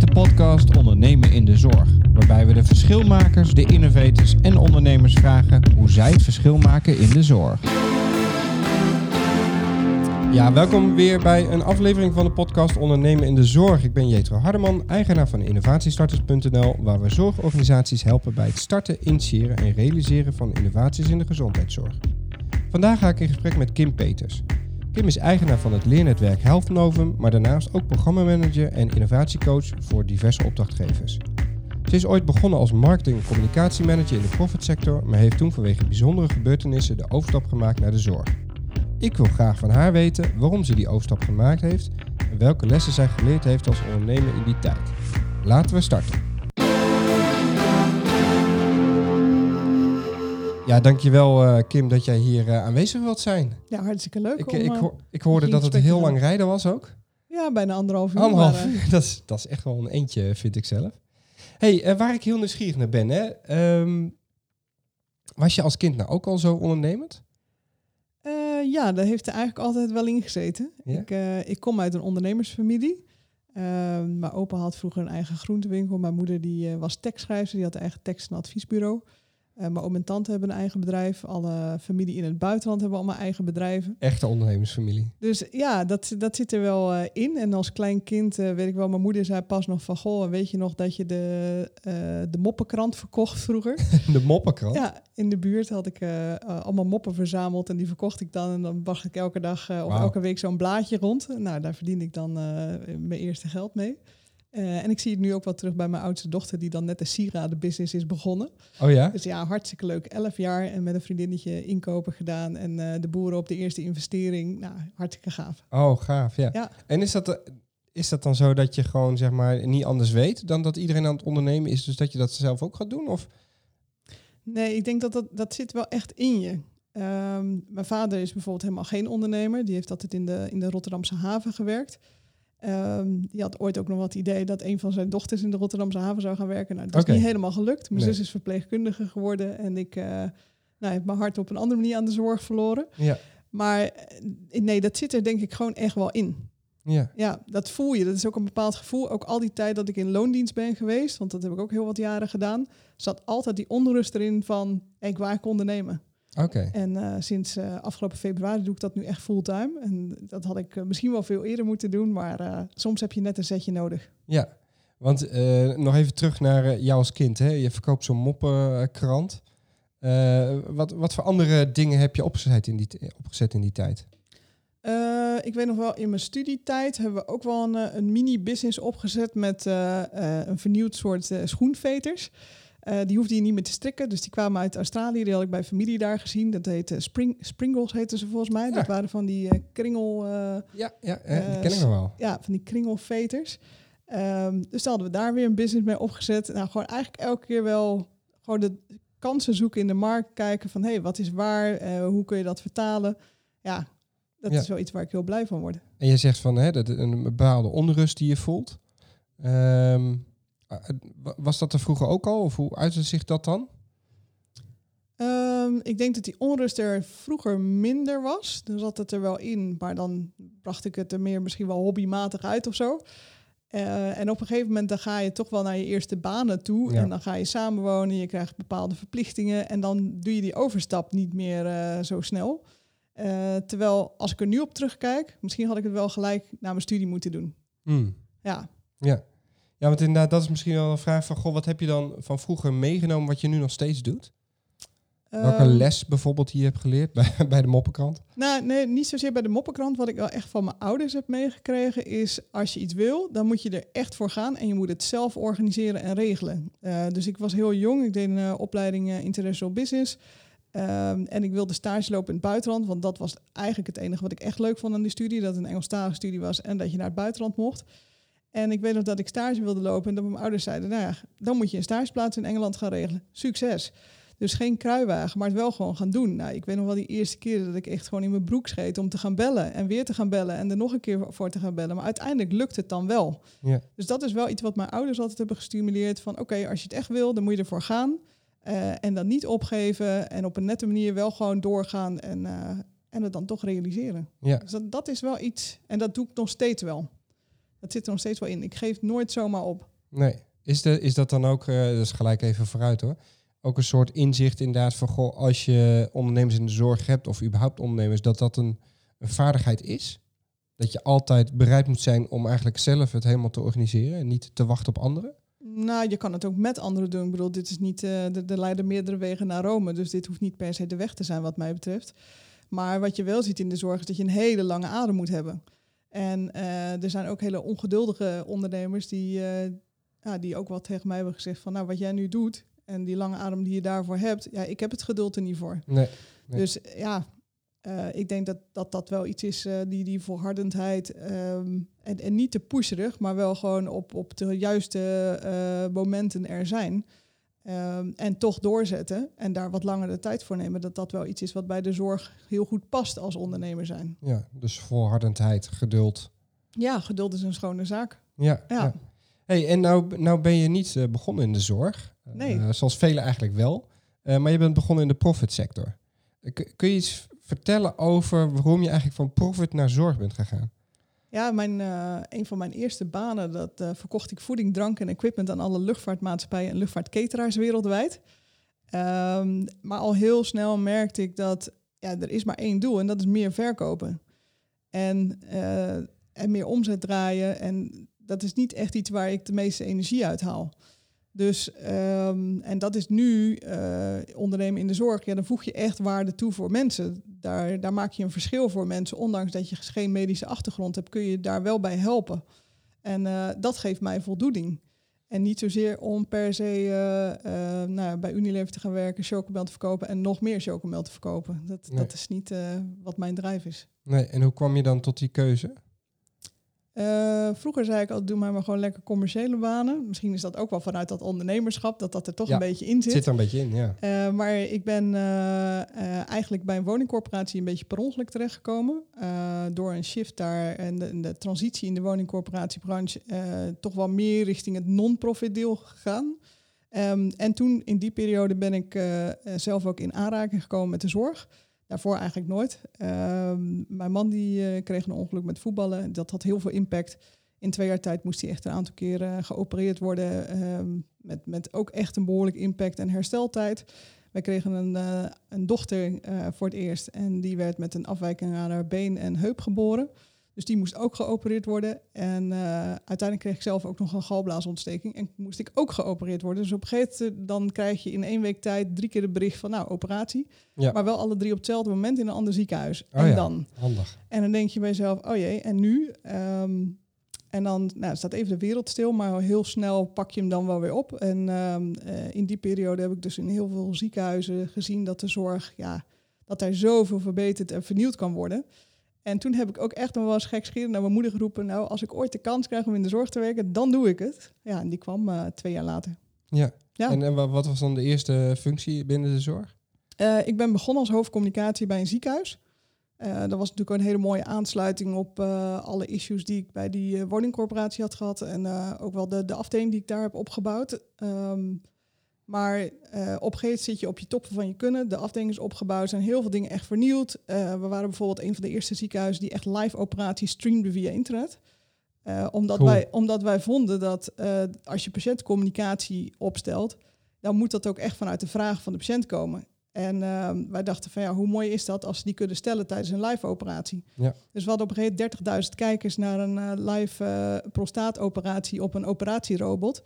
is de podcast Ondernemen in de Zorg, waarbij we de verschilmakers, de innovators en ondernemers vragen hoe zij het verschil maken in de zorg. Ja, welkom weer bij een aflevering van de podcast Ondernemen in de Zorg. Ik ben Jetro Hardeman, eigenaar van innovatiestarters.nl, waar we zorgorganisaties helpen bij het starten, initiëren en realiseren van innovaties in de gezondheidszorg. Vandaag ga ik in gesprek met Kim Peters. Kim is eigenaar van het leernetwerk Health Novum, maar daarnaast ook programmamanager en innovatiecoach voor diverse opdrachtgevers. Ze is ooit begonnen als marketing- en communicatiemanager in de profitsector, maar heeft toen vanwege bijzondere gebeurtenissen de overstap gemaakt naar de zorg. Ik wil graag van haar weten waarom ze die overstap gemaakt heeft en welke lessen zij geleerd heeft als ondernemer in die tijd. Laten we starten. Ja, dankjewel uh, Kim dat jij hier uh, aanwezig wilt zijn. Ja, hartstikke leuk. Ik, om, ik, ho ik hoorde dat het heel lang rijden was ook. Ja, bijna anderhalf uur. Anderhalf uur, dat is, dat is echt wel een eentje, vind ik zelf. hey, waar ik heel nieuwsgierig naar ben, hè? Um, was je als kind nou ook al zo ondernemend? ja, daar heeft er eigenlijk altijd wel in gezeten. Ja? Ik, ik kom uit een ondernemersfamilie. Ehm, mijn opa had vroeger een eigen groentewinkel. Mijn moeder die, was tekstschrijver, die had een eigen tekst- en adviesbureau. Uh, mijn oom en tante hebben een eigen bedrijf. Alle familie in het buitenland hebben allemaal eigen bedrijven. Echte ondernemersfamilie. Dus ja, dat, dat zit er wel uh, in. En als klein kind uh, weet ik wel, mijn moeder zei pas nog van... Goh, weet je nog dat je de, de moppenkrant verkocht vroeger? de moppenkrant? Ja, in de buurt had ik allemaal moppen verzameld en die verkocht ik dan. En dan bracht ik elke dag of wow. elke week zo'n blaadje rond. Nou, daar verdiende ik dan mijn eerste geld mee. Uh, en ik zie het nu ook wel terug bij mijn oudste dochter, die dan net de sieradenbusiness is begonnen. Oh ja? Dus ja, hartstikke leuk. Elf jaar en met een vriendinnetje inkopen gedaan. En uh, de boeren op de eerste investering. Nou, hartstikke gaaf. Oh, gaaf, ja. ja. En is dat, is dat dan zo dat je gewoon, zeg maar, niet anders weet dan dat iedereen aan het ondernemen is, dus dat je dat zelf ook gaat doen? Of? Nee, ik denk dat dat, dat zit wel echt in je. Um, mijn vader is bijvoorbeeld helemaal geen ondernemer. Die heeft altijd in de, in de Rotterdamse haven gewerkt. Um, die had ooit ook nog wat idee dat een van zijn dochters in de Rotterdamse haven zou gaan werken. Nou, dat okay. is niet helemaal gelukt. Mijn Nee. zus is verpleegkundige geworden en ik uh, nou, heb mijn hart op een andere manier aan de zorg verloren. Ja. Maar eh, nee, dat zit er denk ik gewoon echt wel in. Ja. Ja, dat voel je. Dat is ook een bepaald gevoel. Ook al die tijd dat ik in loondienst ben geweest, want dat heb ik ook heel wat jaren gedaan, zat altijd die onrust erin van ik waar ik ondernemen. Oké. Okay. En uh, sinds uh, afgelopen februari doe ik dat nu echt fulltime. En dat had ik uh, misschien wel veel eerder moeten doen, maar eh, soms heb je net een zetje nodig. Ja, want eh, nog even terug naar jou als kind. Hè? Je verkoopt zo'n moppenkrant. Eh, wat, wat voor andere dingen heb je opgezet in die, opgezet in die tijd? Ik weet nog wel, in mijn studietijd hebben we ook wel een, een mini-business opgezet met een vernieuwd soort schoenveters. Uh, die hoefde je niet meer te strikken. Dus die kwamen uit Australië. Die had ik bij familie daar gezien. Dat heette Spring, Springles, heten ze volgens mij. Ja. Dat waren van die uh, kringel... Uh, ja, ja die ken ik nog wel. Ja, van die kringelveters. Um, dus dan hadden we daar weer een business mee opgezet. Nou, gewoon eigenlijk elke keer wel gewoon de kansen zoeken in de markt. Kijken van, hé, hey, wat is waar? hoe kun je dat vertalen? Ja, dat ja. is wel iets waar ik heel blij van word. En je zegt van, hè, dat een bepaalde onrust die je voelt... Um, was dat er vroeger ook al? Of hoe uitte zich dat dan? Um, ik denk dat die onrust er vroeger minder was. Dan zat het er wel in, maar dan bracht ik het er meer misschien wel hobbymatig uit of zo. Uh, en op een gegeven moment dan ga je toch wel naar je eerste banen toe. Ja. En dan ga je samenwonen, je krijgt bepaalde verplichtingen. En dan doe je die overstap niet meer uh, zo snel. Uh, terwijl als ik er nu op terugkijk, misschien had ik het wel gelijk naar mijn studie moeten doen. Mm. Ja. Ja. Ja, want inderdaad, dat is misschien wel een vraag van... Goh, wat heb je dan van vroeger meegenomen wat je nu nog steeds doet? Welke les bijvoorbeeld hier hebt geleerd bij, bij de moppenkrant? Nou, nee, niet zozeer bij de moppenkrant. Wat ik wel echt van mijn ouders heb meegekregen is... als je iets wil, dan moet je er echt voor gaan... en je moet het zelf organiseren en regelen. Uh, dus ik was heel jong. Ik deed een uh, opleiding uh, International Business... Um, en ik wilde stage lopen in het buitenland... want dat was eigenlijk het enige wat ik echt leuk vond aan die studie... dat het een Engelstalige studie was en dat je naar het buitenland mocht... En ik weet nog dat ik stage wilde lopen en dat mijn ouders zeiden, nou ja, dan moet je een stageplaats in Engeland gaan regelen. Succes. Dus geen kruiwagen, maar het wel gewoon gaan doen. Nou, ik weet nog wel die eerste keer dat ik echt gewoon in mijn broek scheet om te gaan bellen en weer te gaan bellen en er nog een keer voor te gaan bellen. Maar uiteindelijk lukt het dan wel. Ja. Dus dat is wel iets wat mijn ouders altijd hebben gestimuleerd van oké, okay, als je het echt wil, dan moet je ervoor gaan. Uh, en dan niet opgeven en op een nette manier wel gewoon doorgaan en, uh, en het dan toch realiseren. Ja. Dus dat, dat is wel iets, en dat doe ik nog steeds wel. Dat zit er nog steeds wel in. Ik geef nooit zomaar op. Nee. Is, de, is dat dan ook, uh, dat is gelijk even vooruit hoor, ook een soort inzicht inderdaad van, goh, als je ondernemers in de zorg hebt of überhaupt ondernemers, dat dat een, een vaardigheid is? Dat je altijd bereid moet zijn om eigenlijk zelf het helemaal te organiseren en niet te wachten op anderen? Nou, je kan het ook met anderen doen. Ik bedoel, dit is niet, uh, er leiden meerdere wegen naar Rome, dus dit hoeft niet per se de weg te zijn wat mij betreft. Maar wat je wel ziet in de zorg is dat je een hele lange adem moet hebben. En uh, er zijn ook hele ongeduldige ondernemers die, uh, ja, die ook wat tegen mij hebben gezegd van, nou, wat jij nu doet en die lange adem die je daarvoor hebt, ja, ik heb het geduld er niet voor. Nee, nee. Dus ja, uh, ik denk dat, dat dat wel iets is, die, die volhardendheid. Um, en, en niet te pusherig, maar wel gewoon op, op de juiste momenten er zijn. Um, en toch doorzetten en daar wat langer de tijd voor nemen. Dat dat wel iets is wat bij de zorg heel goed past als ondernemer zijn. Ja, dus volhardendheid, geduld. Ja, geduld is een schone zaak. Ja. Ja. ja. Hey, en nou, nou ben je niet uh, begonnen in de zorg. Nee. Uh, zoals velen eigenlijk wel. Uh, maar je bent begonnen in de profitsector. Kun je iets vertellen over waarom je eigenlijk van profit naar zorg bent gegaan? Ja, mijn, uh, een van mijn eerste banen, dat uh, verkocht ik voeding, drank en equipment aan alle luchtvaartmaatschappijen en luchtvaartketeraars wereldwijd. Um, maar al heel snel merkte ik dat ja, er is maar één doel en dat is meer verkopen. En, uh, en meer omzet draaien. En dat is niet echt iets waar ik de meeste energie uit haal. Dus, um, en dat is nu uh, ondernemen in de zorg. Ja, dan voeg je echt waarde toe voor mensen. Daar, daar maak je een verschil voor mensen. Ondanks dat je geen medische achtergrond hebt, kun je daar wel bij helpen. En uh, dat geeft mij voldoening. En niet zozeer om per se uh, nou, bij Unilever te gaan werken, chocomel te verkopen en nog meer chocomel te verkopen. Dat, nee. dat is niet wat mijn drijf is. Nee, en hoe kwam je dan tot die keuze? Uh, vroeger zei ik altijd, doe maar, maar gewoon lekker commerciële banen. Misschien is dat ook wel vanuit dat ondernemerschap, dat dat er toch ja, een beetje in zit. zit er een beetje in, ja. Uh, maar ik ben uh, eigenlijk bij een woningcorporatie een beetje per ongeluk terechtgekomen. door een shift daar en de, de transitie in de woningcorporatiebranche toch wel meer richting het non-profit deel gegaan. Um, en toen in die periode ben ik zelf ook in aanraking gekomen met de zorg. Daarvoor eigenlijk nooit. Um, mijn man die uh, kreeg een ongeluk met voetballen. Dat had heel veel impact. In twee jaar tijd moest hij echt een aantal keren geopereerd worden. Um, met, met ook echt een behoorlijk impact en hersteltijd. Wij kregen een, uh, een dochter voor het eerst. En die werd met een afwijking aan haar been en heup geboren. Dus die moest ook geopereerd worden. En uiteindelijk kreeg ik zelf ook nog een galblaasontsteking. En moest ik ook geopereerd worden. Dus op een gegeven moment dan krijg je in één week tijd drie keer de bericht van nou, operatie. Ja. Maar wel alle drie op hetzelfde moment in een ander ziekenhuis. Oh en ja, dan? Handig. En dan denk je bij jezelf, oh jee, en nu? Um, en dan nou, staat even de wereld stil, maar heel snel pak je hem dan wel weer op. En um, uh, in die periode heb ik dus in heel veel ziekenhuizen gezien dat de zorg, ja, dat daar zoveel verbeterd en vernieuwd kan worden. En toen heb ik ook echt nog wel eens gekscherend naar mijn moeder geroepen, nou, als ik ooit de kans krijg om in de zorg te werken, dan doe ik het. Ja, en die kwam uh, twee jaar later. Ja. Ja. En, en wat was dan de eerste functie binnen de zorg? Uh, ik ben begonnen als hoofdcommunicatie bij een ziekenhuis. Uh, dat was natuurlijk een hele mooie aansluiting op alle issues die ik bij die woningcorporatie had gehad. En ook wel de, de afdeling die ik daar heb opgebouwd. Um, maar op een gegeven moment zit je op je toppen van je kunnen. De afdeling is opgebouwd, zijn heel veel dingen echt vernieuwd. we waren bijvoorbeeld een van de eerste ziekenhuizen die echt live operaties streamde via internet. omdat, Cool. wij, omdat wij vonden dat als je patiëntcommunicatie opstelt, dan moet dat ook echt vanuit de vraag van de patiënt komen. En uh, wij dachten van ja, hoe mooi is dat als ze die kunnen stellen tijdens een live operatie. Ja. Dus we hadden op een gegeven moment 30.000 kijkers naar een uh, live uh, prostaatoperatie op een operatierobot.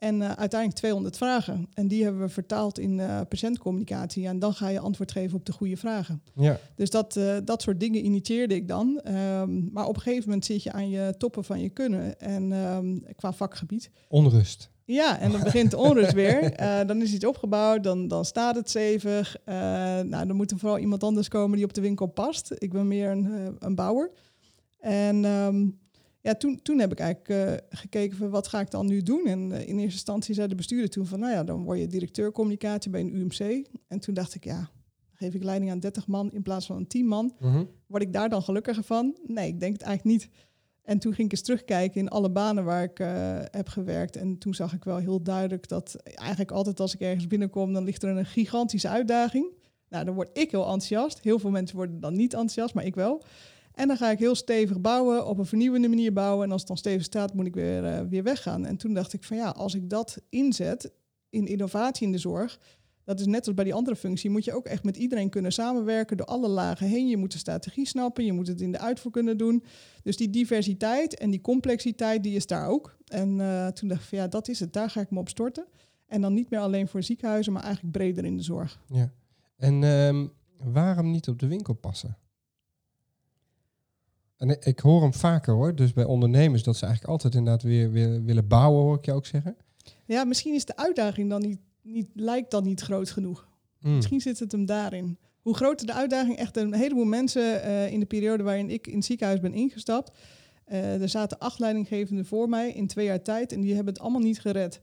En uh, uiteindelijk 200 vragen. En die hebben we vertaald in uh, patiëntcommunicatie. En dan ga je antwoord geven op de goede vragen. Ja. Dus dat, uh, dat soort dingen initieerde ik dan. Um, maar op een gegeven moment zit je aan je toppen van je kunnen. En um, qua vakgebied. Onrust. Ja, en dan begint de onrust weer. Uh, dan is iets opgebouwd, dan, dan staat het stevig. Uh, nou, dan moet er vooral iemand anders komen die op de winkel past. Ik ben meer een, een bouwer. En um, ja, toen, toen heb ik eigenlijk gekeken van wat ga ik dan nu doen. En in eerste instantie zei de bestuurder toen van... nou ja, dan word je directeur communicatie bij een UMC. En toen dacht ik, ja, geef ik leiding aan 30 man in plaats van een 10 man. Mm -hmm. Word ik daar dan gelukkiger van? Nee, ik denk het eigenlijk niet. En toen ging ik eens terugkijken in alle banen waar ik uh, heb gewerkt. En toen zag ik wel heel duidelijk dat eigenlijk altijd als ik ergens binnenkom, dan ligt er een gigantische uitdaging. Nou, dan word ik heel enthousiast. Heel veel mensen worden dan niet enthousiast, maar ik wel. En dan ga ik heel stevig bouwen, op een vernieuwende manier bouwen. En als het dan stevig staat, moet ik weer, uh, weer weggaan. En toen dacht ik van ja, als ik dat inzet in innovatie in de zorg, dat is net als bij die andere functie, moet je ook echt met iedereen kunnen samenwerken door alle lagen heen. Je moet de strategie snappen, je moet het in de uitvoer kunnen doen. Dus die diversiteit en die complexiteit, die is daar ook. En uh, toen dacht ik van ja, dat is het, daar ga ik me op storten. En dan niet meer alleen voor ziekenhuizen, maar eigenlijk breder in de zorg. Ja. En um, waarom niet op de winkel passen? En ik hoor hem vaker hoor, dus bij ondernemers dat ze eigenlijk altijd inderdaad weer, weer willen bouwen, hoor ik je ook zeggen. Ja, misschien is de uitdaging dan niet, niet lijkt dan niet groot genoeg. Hmm. Misschien zit het hem daarin. Hoe groter de uitdaging, echt een heleboel mensen uh, in de periode waarin ik in het ziekenhuis ben ingestapt. Uh, er zaten acht leidinggevenden voor mij in twee jaar tijd en die hebben het allemaal niet gered.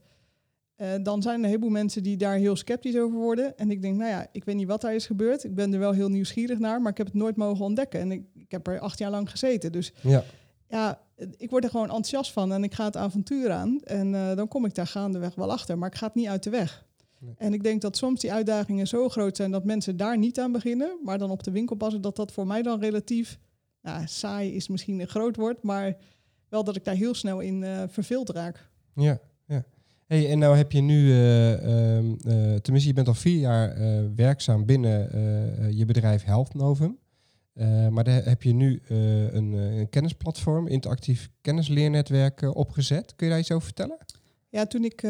Uh, dan zijn er een heleboel mensen die daar heel sceptisch over worden. En ik denk, nou ja, ik weet niet wat daar is gebeurd. Ik ben er wel heel nieuwsgierig naar, maar ik heb het nooit mogen ontdekken. En ik, ik heb er acht jaar lang gezeten. Dus ja. ja, ik word er gewoon enthousiast van en ik ga het avontuur aan. En uh, dan kom ik daar gaandeweg wel achter, maar ik ga het niet uit de weg. Nee. En ik denk dat soms die uitdagingen zo groot zijn dat mensen daar niet aan beginnen, maar dan op de winkel passen, dat dat voor mij dan relatief, nou, saai is misschien een groot woord, maar wel dat ik daar heel snel in uh, verveeld raak. Ja, ja. Hey, en nou heb je nu, uh, uh, uh, tenminste je bent al vier jaar werkzaam binnen je bedrijf Health Novum. maar daar heb je nu een, een, kennisplatform, interactief kennisleernetwerk opgezet. Kun je daar iets over vertellen? Ja, toen ik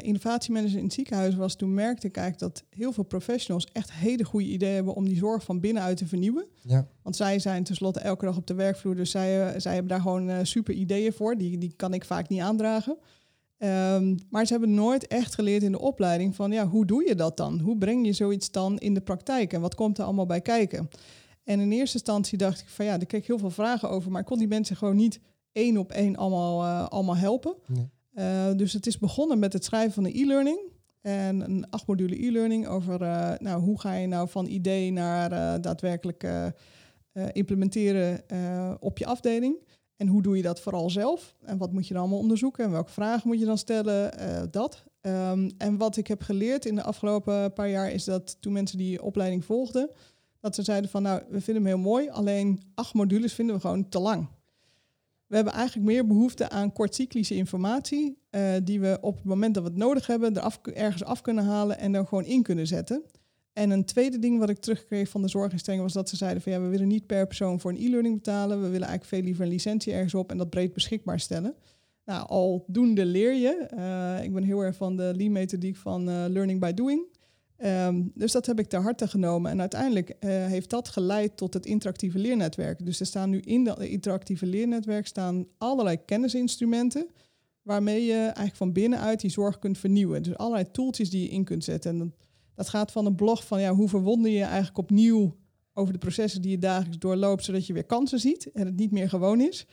innovatiemanager in het ziekenhuis was, toen merkte ik eigenlijk dat heel veel professionals echt hele goede ideeën hebben om die zorg van binnenuit te vernieuwen. Ja. Want zij zijn tenslotte elke dag op de werkvloer, dus zij, zij hebben daar gewoon super ideeën voor. Die, die kan ik vaak niet aandragen. Um, maar ze hebben nooit echt geleerd in de opleiding van ja, hoe doe je dat dan? Hoe breng je zoiets dan in de praktijk en wat komt er allemaal bij kijken? En in eerste instantie dacht ik van ja, daar kreeg ik heel veel vragen over, maar ik kon die mensen gewoon niet één op één allemaal, uh, allemaal helpen. Nee. Uh, dus het is begonnen met het schrijven van een e-learning. En een acht module e-learning over uh, nou, hoe ga je nou van idee naar daadwerkelijk implementeren op je afdeling. En hoe doe je dat vooral zelf? En wat moet je dan allemaal onderzoeken? En welke vragen moet je dan stellen? Uh, dat. Um, en wat ik heb geleerd in de afgelopen paar jaar is dat toen mensen die opleiding volgden, dat ze zeiden van nou, we vinden hem heel mooi, alleen acht modules vinden we gewoon te lang. We hebben eigenlijk meer behoefte aan kortcyclische informatie, uh, die we op het moment dat we het nodig hebben, er ergens af kunnen halen en er gewoon in kunnen zetten. En een tweede ding wat ik terugkreeg van de zorginstellingen was dat ze zeiden van ja, we willen niet per persoon voor een e-learning betalen. We willen eigenlijk veel liever een licentie ergens op en dat breed beschikbaar stellen. Nou, aldoende leer je. Uh, ik ben heel erg van de lean-methodiek van uh, learning by doing. Um, dus dat heb ik ter harte genomen. En uiteindelijk uh, heeft dat geleid tot het interactieve leernetwerk. Dus er staan nu in dat interactieve leernetwerk staan allerlei kennisinstrumenten waarmee je eigenlijk van binnenuit die zorg kunt vernieuwen. Dus allerlei tooltjes die je in kunt zetten. En dat gaat van een blog van ja, hoe verwonder je eigenlijk opnieuw over de processen die je dagelijks doorloopt, zodat je weer kansen ziet en het niet meer gewoon is.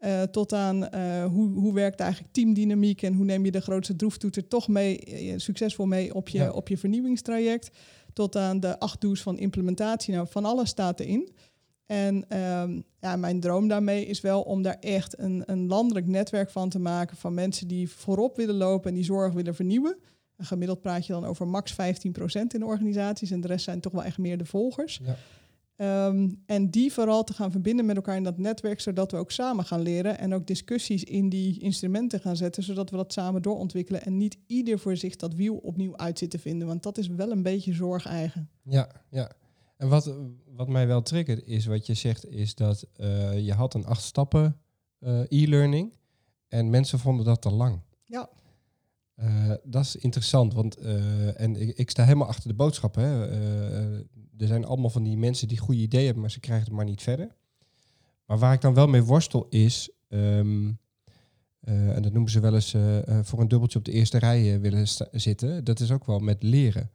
Uh, tot aan uh, hoe, hoe werkt eigenlijk teamdynamiek en hoe neem je de grootste droeftoeter toch mee, uh, succesvol mee op je, Ja. op je vernieuwingstraject. Tot aan de acht do's van implementatie. Nou, van alles staat erin. En ehm, ja, mijn droom daarmee is wel om daar echt een, een landelijk netwerk van te maken van mensen die voorop willen lopen en die zorg willen vernieuwen. En gemiddeld praat je dan over max 15% in de organisaties en de rest zijn toch wel echt meer de volgers. Ja. Ehm, en die vooral te gaan verbinden met elkaar in dat netwerk, zodat we ook samen gaan leren en ook discussies in die instrumenten gaan zetten, zodat we dat samen doorontwikkelen en niet ieder voor zich dat wiel opnieuw uit zit te vinden. Want dat is wel een beetje zorg eigen. Ja, ja. En wat, wat mij wel triggert is wat je zegt, is dat eh, je had een acht stappen eh, e-learning en mensen vonden dat te lang. Ja. Eh, dat is interessant, want eh, en ik, ik sta helemaal achter de boodschap. Hè. Eh, er zijn allemaal van die mensen die goede ideeën hebben, maar ze krijgen het maar niet verder. Maar waar ik dan wel mee worstel is, ehm, eh, en dat noemen ze wel eens voor een dubbeltje op de eerste rij willen zitten. Dat is ook wel met leren.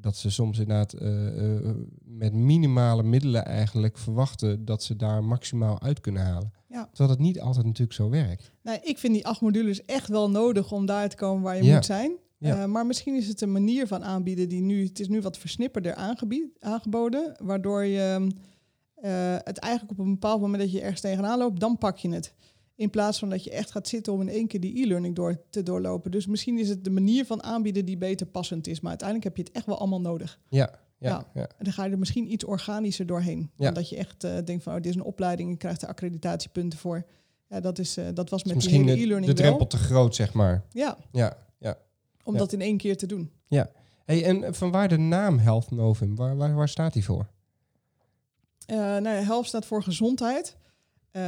Dat ze soms inderdaad eh, eh, met minimale middelen eigenlijk verwachten dat ze daar maximaal uit kunnen halen. Ja. Terwijl het niet altijd natuurlijk zo werkt. Nou, ik vind die acht modules echt wel nodig om daar te komen waar je Ja. moet zijn. Ja. Eh, maar misschien is het een manier van aanbieden die nu, het is nu wat versnipperder aangebied, aangeboden, waardoor je eh, het eigenlijk op een bepaald moment dat je ergens tegenaan loopt, dan pak je het. In plaats van dat je echt gaat zitten om in één keer die e-learning door te doorlopen. Dus misschien is het de manier van aanbieden die beter passend is. Maar uiteindelijk heb je het echt wel allemaal nodig. Ja, ja, ja. En dan ga je er misschien iets organischer doorheen. Ja. Dan dat je echt eh, denkt van, oh, dit is een opleiding, je krijgt er accreditatiepunten voor. Ja, dat, is, eh, dat was met Misschien die hele de, e-learning de drempel te groot, zeg maar. Ja, Ja, ja. om Ja. dat in één keer te doen. Hey, en van waar de naam Health Novum? Waar, waar, waar staat die voor? Eh nou ja, HELP staat voor gezondheid. Eh,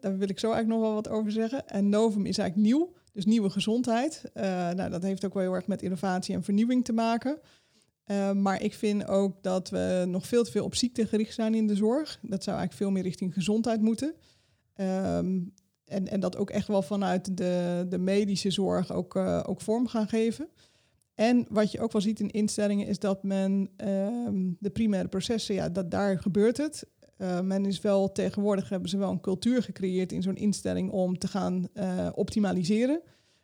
daar wil ik zo eigenlijk nog wel wat over zeggen. En Novum is eigenlijk nieuw, dus nieuwe gezondheid. Eh, nou, dat heeft ook wel heel erg met innovatie en vernieuwing te maken. Eh, maar ik vind ook dat we nog veel te veel op ziekte gericht zijn in de zorg. Dat zou eigenlijk veel meer richting gezondheid moeten. Ehm, en, en dat ook echt wel vanuit de, de medische zorg ook, ook vorm gaan geven. En wat je ook wel ziet in instellingen is dat men ehm, de primaire processen, ja, dat daar gebeurt het. Eh, men is wel tegenwoordig hebben ze wel een cultuur gecreëerd in zo'n instelling om te gaan eh, optimaliseren.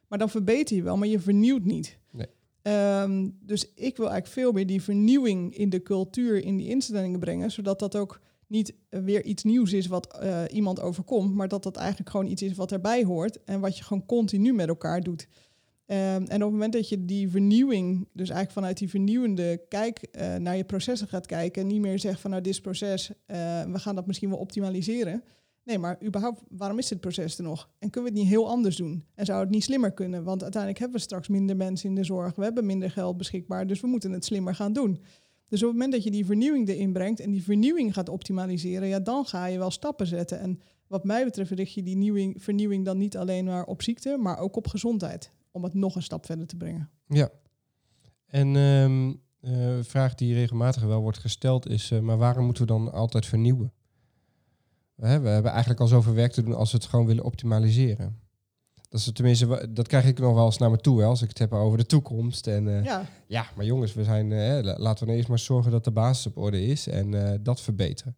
Maar dan verbeter je wel, maar je vernieuwt niet. Nee. Ehm, dus ik wil eigenlijk veel meer die vernieuwing in de cultuur in die instellingen brengen, zodat dat ook niet eh, weer iets nieuws is wat iemand overkomt, maar dat dat eigenlijk gewoon iets is wat erbij hoort en wat je gewoon continu met elkaar doet. Ehm, en op het moment dat je die vernieuwing, dus eigenlijk vanuit die vernieuwende kijk eh, naar je processen gaat kijken en niet meer zegt van nou dit proces, eh, we gaan dat misschien wel optimaliseren. Nee, maar überhaupt, waarom is dit proces er nog? En kunnen we het niet heel anders doen? En zou het niet slimmer kunnen? Want uiteindelijk hebben we straks minder mensen in de zorg, we hebben minder geld beschikbaar, dus we moeten het slimmer gaan doen. Dus op het moment dat je die vernieuwing erin brengt en die vernieuwing gaat optimaliseren, ja, dan ga je wel stappen zetten. En wat mij betreft richt je die nieuwing, vernieuwing dan niet alleen maar op ziekte, maar ook op gezondheid. Om het nog een stap verder te brengen. Ja. En een vraag die regelmatig wel wordt gesteld is, eh, maar waarom moeten we dan altijd vernieuwen? We hebben eigenlijk al zoveel werk te doen als we het gewoon willen optimaliseren. Dat, is tenminste, dat krijg ik nog wel eens naar me toe, hè, als ik het heb over de toekomst. En eh, ja. Ja, maar jongens, we zijn, la- laten we nou eerst maar zorgen dat de basis op orde is en dat verbeteren.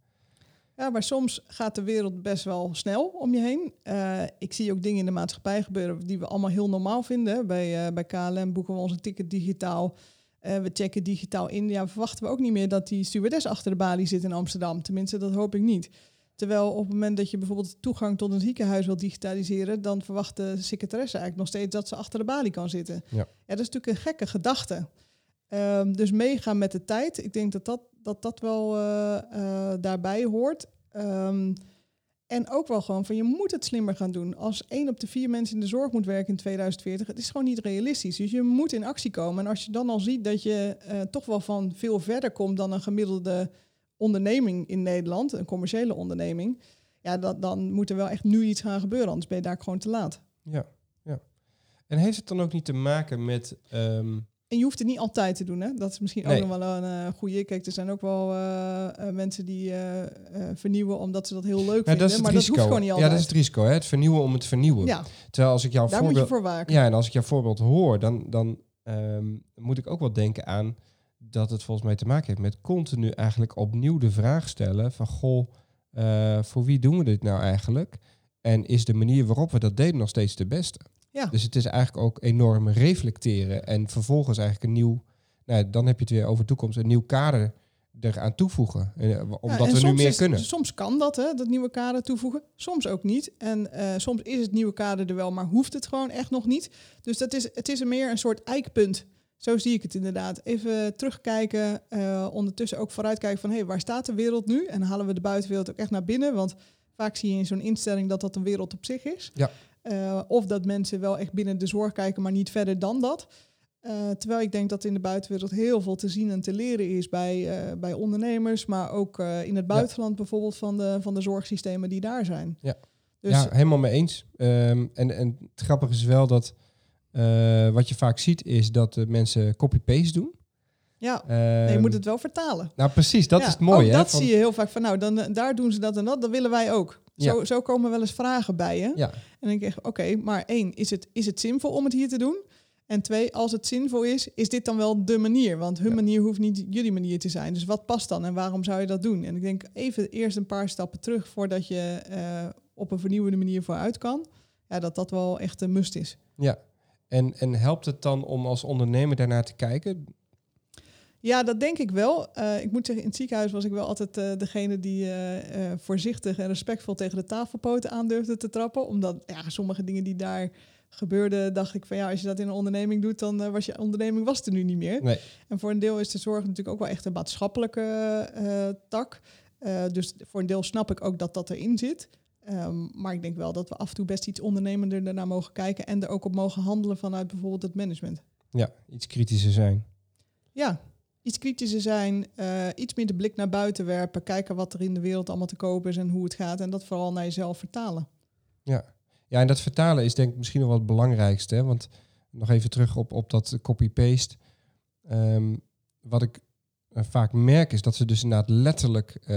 Ja, maar soms gaat de wereld best wel snel om je heen. Eh, ik zie ook dingen in de maatschappij gebeuren die we allemaal heel normaal vinden. Bij, eh, bij KLM boeken we onze ticket digitaal. Eh, we checken digitaal in. Ja, verwachten we ook niet meer dat die stewardess achter de balie zit in Amsterdam. Tenminste, dat hoop ik niet. Terwijl op het moment dat je bijvoorbeeld toegang tot een ziekenhuis wilt digitaliseren, dan verwacht de secretaresse eigenlijk nog steeds dat ze achter de balie kan zitten. Ja. ja dat is natuurlijk een gekke gedachte. Ehm, dus meegaan met de tijd. Ik denk dat dat, dat, dat wel eh, eh, daarbij hoort. Ehm, en ook wel gewoon van je moet het slimmer gaan doen. Als één op de vier mensen in de zorg moet werken in 2040, het is gewoon niet realistisch. Dus je moet in actie komen. En als je dan al ziet dat je eh, toch wel van veel verder komt dan een gemiddelde onderneming in Nederland, een commerciële onderneming, ja, dat, dan moet er wel echt nu iets gaan gebeuren, anders ben je daar gewoon te laat. Ja, ja. En heeft het dan ook niet te maken met... ehm, En je hoeft het niet altijd te doen, hè? Dat is misschien Nee. ook nog wel een uh, goede. Kijk, er zijn ook wel eh, eh, mensen die eh, eh, vernieuwen omdat ze dat heel leuk ja, vinden. dat maar risico. dat hoeft gewoon niet ja, altijd. dat is het risico, hè? het vernieuwen om het vernieuwen. Ja, Terwijl als ik jouw daar moet voorbeeld... je voor waken. Ja, en als ik jouw voorbeeld hoor, dan, dan ehm, moet ik ook wel denken aan dat het volgens mij te maken heeft met continu eigenlijk opnieuw de vraag stellen van goh, eh, voor wie doen we dit nou eigenlijk? En is de manier waarop we dat deden nog steeds de beste? Ja. Dus het is eigenlijk ook enorm reflecteren en vervolgens eigenlijk een nieuw, nou, dan heb je het weer over toekomst, een nieuw kader eraan toevoegen. En, eh, Ja, omdat we nu meer is- kunnen. Soms kan dat, hè, dat nieuwe kader toevoegen. Soms ook niet. En eh, soms is het nieuwe kader er wel, maar hoeft het gewoon echt nog niet. Dus dat is, het is meer een soort eikpunt. Zo zie ik het inderdaad. Even terugkijken, eh, ondertussen ook vooruitkijken van... hé, hey, waar staat de wereld nu? En halen we de buitenwereld ook echt naar binnen? Want vaak zie je in zo'n instelling dat dat een wereld op zich is. Ja. Eh, of dat mensen wel echt binnen de zorg kijken, maar niet verder dan dat. Eh, terwijl ik denk dat in de buitenwereld heel veel te zien en te leren is bij, eh, bij ondernemers, maar ook in het buitenland bijvoorbeeld van de, van de zorgsystemen die daar zijn. Ja. Dus ja, helemaal mee eens. Ehm, en, en het grappige is wel dat wat je vaak ziet is dat mensen copy-paste doen. ja, nee, je Ehm, moet het wel vertalen. Nou, precies, dat Ja, is het mooie. ook hè, dat van- zie je heel vaak van, nou, dan, daar doen ze dat en dat, dat willen wij ook. Zo, Ja. zo komen wel eens vragen bij je. Ja, En dan denk ik, oké, maar één, is het, is het zinvol om het hier te doen? En twee, als het zinvol is, is dit dan wel de manier? Want hun Ja. manier hoeft niet jullie manier te zijn. Dus wat past dan en waarom zou je dat doen? En ik denk even eerst een paar stappen terug voordat je eh, op een vernieuwende manier vooruit kan. Ja, dat dat wel echt een must is. ja. En, en helpt het dan om als ondernemer daarnaar te kijken? Ja, dat denk ik wel. Eh, ik moet zeggen, in het ziekenhuis was ik wel altijd eh, degene die eh, voorzichtig en respectvol tegen de tafelpoten aandurfde te trappen. Omdat ja, sommige dingen die daar gebeurde, dacht ik van ja, als je dat in een onderneming doet, dan was je onderneming was er nu niet meer. Nee. En voor een deel is de zorg natuurlijk ook wel echt een maatschappelijke tak. Dus voor een deel snap ik ook dat dat erin zit. Ehm, maar ik denk wel dat we af en toe best iets ondernemender ernaar mogen kijken en er ook op mogen handelen vanuit bijvoorbeeld het management. Ja, iets kritischer zijn. Ja, iets kritischer zijn, eh, iets meer de blik naar buiten werpen, kijken wat er in de wereld allemaal te kopen is en hoe het gaat en dat vooral naar jezelf vertalen. Ja. ja, en dat vertalen is denk ik misschien nog wel het belangrijkste. Hè? Want nog even terug op, op dat copy-paste. Ehm, wat ik eh, vaak merk is dat ze dus inderdaad letterlijk eh,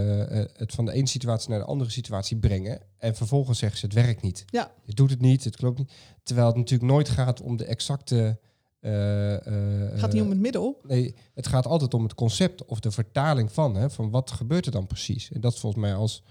het van de ene situatie naar de andere situatie brengen. En vervolgens zeggen ze het werkt niet. Ja. Je doet het niet, het klopt niet. Terwijl het natuurlijk nooit gaat om de exacte... eh, eh, Het gaat niet om het middel. Nee, het gaat altijd om het concept of de vertaling van. Hè, van wat gebeurt er dan precies? En dat is volgens mij als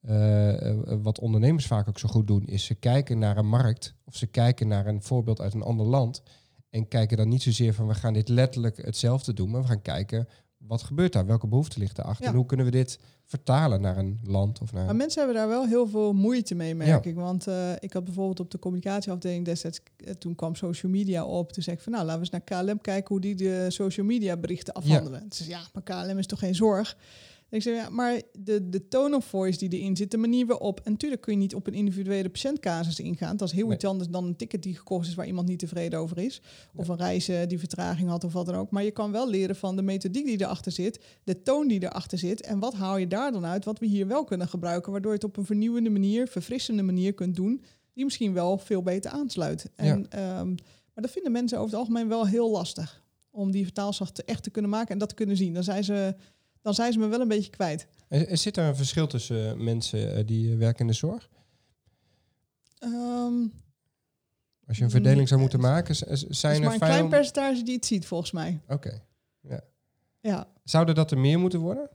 eh, eh, wat ondernemers vaak ook zo goed doen, is ze kijken naar een markt of ze kijken naar een voorbeeld uit een ander land. En kijken dan niet zozeer van we gaan dit letterlijk hetzelfde doen, maar we gaan kijken wat gebeurt daar, welke behoefte ligt daarachter Ja. en hoe kunnen we dit vertalen naar een land of naar. Maar mensen hebben daar wel heel veel moeite mee, merk Ja. ik. Want eh, ik had bijvoorbeeld op de communicatieafdeling destijds, eh, toen kwam social media op. Toen zei ik van, nou, laten we eens naar KLM kijken hoe die de social media berichten afhandelen. Zei, ja, maar KLM is toch geen zorg? Ik zei, ja, maar de, de tone of voice die erin zit, de manier waarop... En natuurlijk kun je niet op een individuele patiëntcasus ingaan. Dat is heel Nee. iets anders dan een ticket die gekocht is waar iemand niet tevreden over is. Of een reis eh, die vertraging had of wat dan ook. Maar je kan wel leren van de methodiek die erachter zit, de toon die erachter zit. En wat haal je daar dan uit, wat we hier wel kunnen gebruiken, waardoor je het op een vernieuwende manier, verfrissende manier kunt doen, die misschien wel veel beter aansluit. En, ehm, maar dat vinden mensen over het algemeen wel heel lastig. Om die vertaalslag te, echt te kunnen maken en dat te kunnen zien. Dan zijn ze, dan zijn ze me wel een beetje kwijt. Er, er zit er een verschil tussen eh, mensen eh, die eh, werken in de zorg? Ehm Als je een verdeling zou moeten maken, z- z- er is zijn maar er een klein percentage die het ziet, volgens mij. Oké. Ja. Zouden dat er meer moeten worden?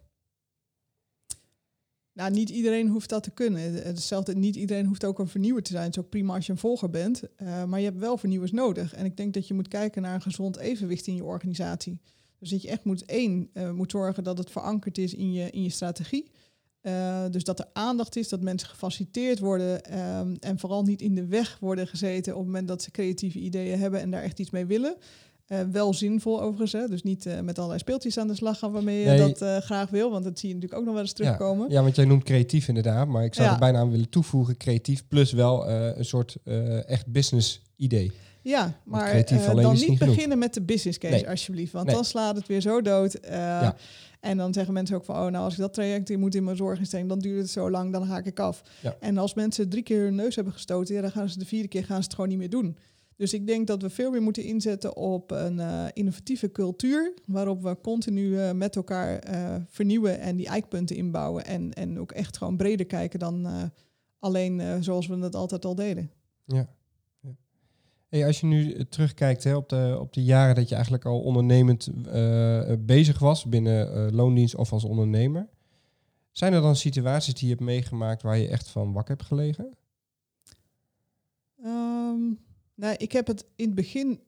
Nou, niet iedereen hoeft dat te kunnen. Hetzelfde, niet iedereen hoeft ook een vernieuwer te zijn. Het is ook prima als je een volger bent. maar je hebt wel vernieuwers nodig. En ik denk dat je moet kijken naar een gezond evenwicht in je organisatie. Dus dat je echt moet, één, eh, moet zorgen dat het verankerd is in je, in je strategie. Eh, dus dat er aandacht is, dat mensen gefaciliteerd worden ehm, en vooral niet in de weg worden gezeten op het moment dat ze creatieve ideeën hebben en daar echt iets mee willen. Eh, wel zinvol overigens, hè? dus niet met allerlei speeltjes aan de slag gaan waarmee je Nee. dat graag wil, want dat zie je natuurlijk ook nog wel eens terugkomen. Ja, want jij noemt creatief inderdaad, maar ik zou Ja. er bijna aan willen toevoegen creatief plus wel een soort echt business idee. Ja, maar eh, dan niet beginnen met de business case, Nee. alsjeblieft. Want Nee. dan slaat het weer zo dood. eh, Ja. En dan zeggen mensen ook van, oh, nou, als ik dat traject in moet in mijn zorginstelling, dan duurt het zo lang, dan haak ik af. Ja. En als mensen drie keer hun neus hebben gestoten, ja, dan gaan ze de vierde keer gaan ze het gewoon niet meer doen. Dus ik denk dat we veel meer moeten inzetten op een eh, innovatieve cultuur, waarop we continu met elkaar vernieuwen en die eikpunten inbouwen. En, en ook echt gewoon breder kijken dan alleen zoals we het altijd al deden. Ja. Hey, als je nu eh, terugkijkt hè, op, de, op de jaren dat je eigenlijk al ondernemend eh, eh, bezig was binnen loondienst of als ondernemer, zijn er dan situaties die je hebt meegemaakt waar je echt van wakker hebt gelegen? Ehm, nou, ik heb het in het begin,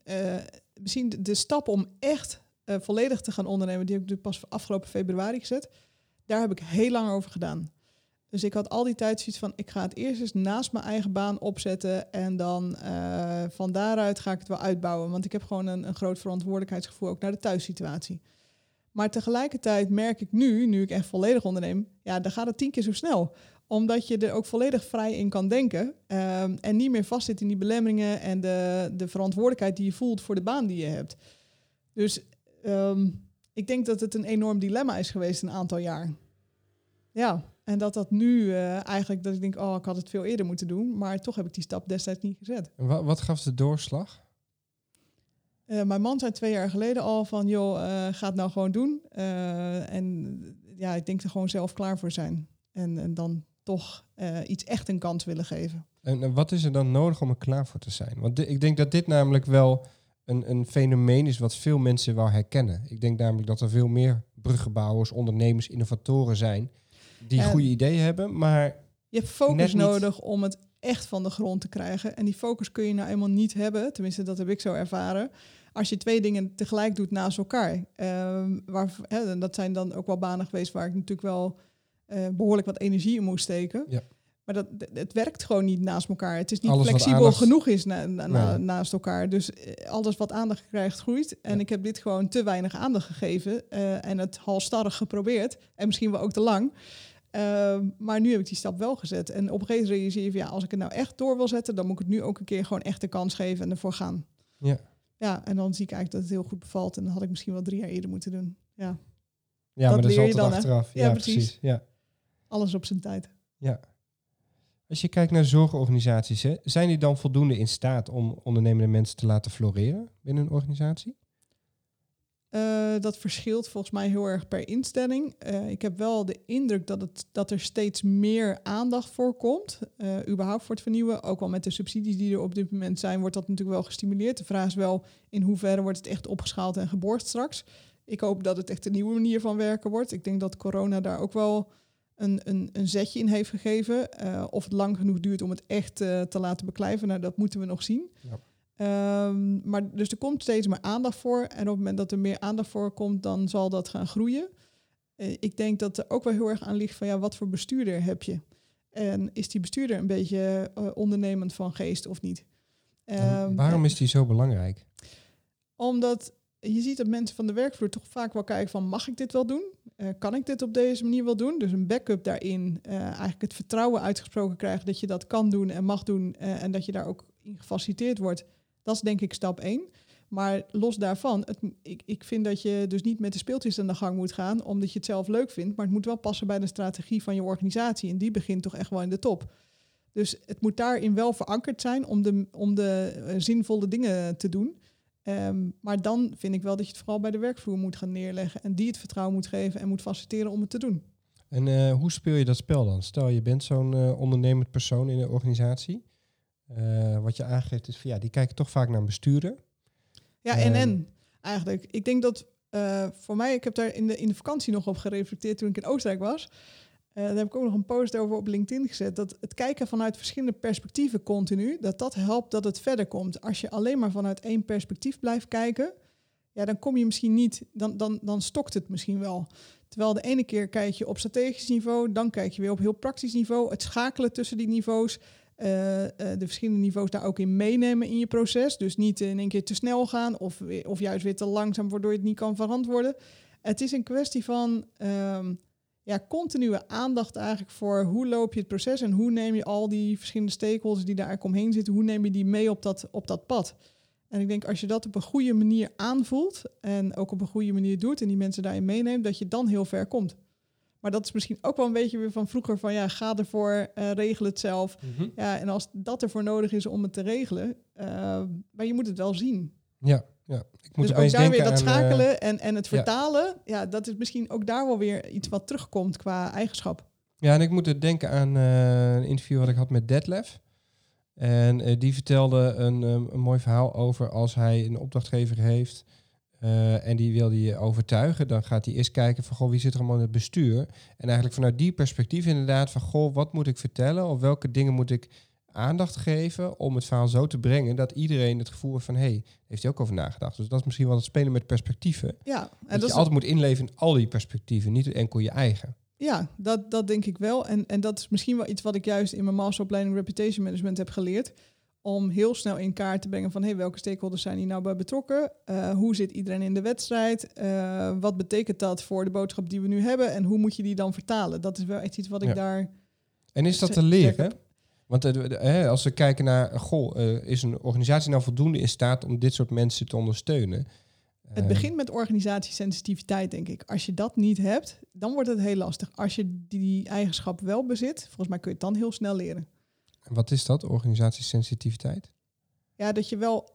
misschien de, de stap om echt volledig te gaan ondernemen, die heb ik pas afgelopen februari gezet. Daar heb ik heel lang over gedaan. Dus ik had al die tijd zoiets van, ik ga het eerst eens naast mijn eigen baan opzetten en dan eh, van daaruit ga ik het wel uitbouwen. Want ik heb gewoon een, een groot verantwoordelijkheidsgevoel ook naar de thuissituatie. Maar tegelijkertijd merk ik nu, nu ik echt volledig onderneem, ja, dan gaat het tien keer zo snel omdat je er ook volledig vrij in kan denken. ehm, en niet meer vastzit in die belemmeringen en de, de verantwoordelijkheid die je voelt voor de baan die je hebt. Dus ehm, ik denk dat het een enorm dilemma is geweest een aantal jaar. Ja, en dat dat nu eh, eigenlijk, dat ik denk, oh, ik had het veel eerder moeten doen. Maar toch heb ik die stap destijds niet gezet. En wa- wat gaf de doorslag? Eh, mijn man zei twee jaar geleden al van, joh, eh, ga het nou gewoon doen. En ja, ik denk er gewoon zelf klaar voor zijn. En, en dan toch iets echt een kans willen geven. En, wat is er dan nodig om er klaar voor te zijn? Want ik denk dat dit namelijk wel een, een fenomeen is wat veel mensen wel herkennen. Ik denk namelijk dat er veel meer bruggenbouwers, ondernemers, innovatoren zijn die En- goede ideeën hebben, maar Je hebt focus nodig om het echt van de grond te krijgen. En die focus kun je nou eenmaal niet hebben. Tenminste, dat heb ik zo ervaren. Als je twee dingen tegelijk doet naast elkaar. Waar, hè, en dat zijn dan ook wel banen geweest waar ik natuurlijk wel eh, behoorlijk wat energie in moest steken. Ja. Maar dat, het werkt gewoon niet naast elkaar. Het is niet Alles flexibel aandacht- genoeg is na, na- na- Nee. naast elkaar. Dus eh, alles wat aandacht krijgt, groeit. En Ja. ik heb dit gewoon te weinig aandacht gegeven. eh, en het halstarrig geprobeerd. En misschien wel ook te lang. Ehm, maar nu heb ik die stap wel gezet. En op een gegeven moment realiseer je van, ja, als ik het nou echt door wil zetten, dan moet ik het nu ook een keer gewoon echt de kans geven en ervoor gaan. Ja. Ja, en dan zie ik eigenlijk dat het heel goed bevalt. En dan had ik misschien wel drie jaar eerder moeten doen. Ja, Ja, Dat maar dat is leer je altijd dan, achteraf. Ja, Ja, precies. Ja. alles op zijn tijd. Als je kijkt naar zorgorganisaties, zijn die dan voldoende in staat om ondernemende mensen te laten floreren binnen een organisatie? Eh, dat verschilt volgens mij heel erg per instelling. Eh, ik heb wel de indruk dat, het, dat er steeds meer aandacht voor komt. eh, überhaupt voor het vernieuwen. Ook wel met de subsidies die er op dit moment zijn, wordt dat natuurlijk wel gestimuleerd. De vraag is wel in hoeverre wordt het echt opgeschaald en geborgd straks. Ik hoop dat het echt een nieuwe manier van werken wordt. Ik denk dat corona daar ook wel een, een, een zetje in heeft gegeven. Eh, of het lang genoeg duurt om het echt eh, te laten beklijven, nou, dat moeten we nog zien. Ja. Ehm, maar dus er komt steeds meer aandacht voor. En op het moment dat er meer aandacht voor komt, dan zal dat gaan groeien. Eh, ik denk dat er ook wel heel erg aan ligt van ja, wat voor bestuurder heb je? En is die bestuurder een beetje ondernemend van geest of niet? Ehm, waarom is die zo belangrijk? omdat je ziet dat mensen van de werkvloer toch vaak wel kijken van mag ik dit wel doen? Eh, kan ik dit op deze manier wel doen? Dus een backup daarin. eh, eigenlijk het vertrouwen uitgesproken krijgen dat je dat kan doen en mag doen. eh, en dat je daar ook in gefaciliteerd wordt. Dat is denk ik stap één. Maar los daarvan, het, ik, ik vind dat je dus niet met de speeltjes aan de gang moet gaan, omdat je het zelf leuk vindt. Maar het moet wel passen bij de strategie van je organisatie. En die begint toch echt wel in de top. Dus het moet daarin wel verankerd zijn om de, om de zinvolle dingen te doen. Ehm, maar dan vind ik wel dat je het vooral bij de werkvloer moet gaan neerleggen. En die het vertrouwen moet geven en moet faciliteren om het te doen. En eh, hoe speel je dat spel dan? Stel je bent zo'n eh, ondernemend persoon in een organisatie. Eh, wat je aangeeft is van ja, die kijken toch vaak naar een bestuurder. Ja, en en eigenlijk. Ik denk dat voor mij, ik heb daar in de, in de vakantie nog op gereflecteerd toen ik in Oostenrijk was. Eh, daar heb ik ook nog een post over op LinkedIn gezet. Dat het kijken vanuit verschillende perspectieven continu, dat dat helpt dat het verder komt. Als je alleen maar vanuit één perspectief blijft kijken, ja, dan kom je misschien niet, dan, dan, dan stokt het misschien wel. Terwijl de ene keer kijk je op strategisch niveau, dan kijk je weer op heel praktisch niveau. Het schakelen tussen die niveaus, eh, eh, de verschillende niveaus daar ook in meenemen in je proces. Dus niet in één keer te snel gaan of, of juist weer te langzaam, waardoor je het niet kan verantwoorden. Het is een kwestie van ehm, ja, continue aandacht eigenlijk voor hoe loop je het proces en hoe neem je al die verschillende stakeholders die daar omheen zitten, hoe neem je die mee op dat, op dat pad. En ik denk als je dat op een goede manier aanvoelt en ook op een goede manier doet en die mensen daarin meeneemt, dat je dan heel ver komt. Maar dat is misschien ook wel een beetje weer van vroeger van ja, ga ervoor, eh regel het zelf. Ja, en als dat ervoor nodig is om het te regelen, eh, maar je moet het wel zien. Ja, ja. Ik moet dus ook daar weer dat aan, eh, schakelen en, en het vertalen, ja. dat is misschien ook daar wel weer iets wat terugkomt qua eigenschap. Ja, en ik moet er denken aan eh, een interview wat ik had met Detlef. En eh, die vertelde een, ehm, een mooi verhaal over als hij een opdrachtgever heeft en die wil die overtuigen, dan gaat hij eerst kijken van goh, wie zit er allemaal in het bestuur? En eigenlijk vanuit die perspectief inderdaad van goh, wat moet ik vertellen of welke dingen moet ik aandacht geven om het verhaal zo te brengen dat iedereen het gevoel heeft van hé, hey, heeft hij ook over nagedacht. Dus dat is misschien wel het spelen met perspectieven. Ja, en dat je is, altijd moet inleven in al die perspectieven, niet enkel je eigen. ja dat, dat denk ik wel. En, en dat is misschien wel iets wat ik juist in mijn masteropleiding Reputation Management heb geleerd. Om heel snel in kaart te brengen van hey, welke stakeholders zijn hier nou bij betrokken? Eh, hoe zit iedereen in de wedstrijd? Eh, wat betekent dat voor de boodschap die we nu hebben? En hoe moet je die dan vertalen? Dat is wel echt iets wat ik Ja. daar En is dat te leren? Want eh, als we kijken naar, goh, eh, is een organisatie nou voldoende in staat om dit soort mensen te ondersteunen? Het Eh, begint met organisatiesensitiviteit, denk ik. Als je dat niet hebt, dan wordt het heel lastig. Als je die eigenschap wel bezit, volgens mij kun je het dan heel snel leren. Wat is dat, organisatiesensitiviteit? Ja, dat je wel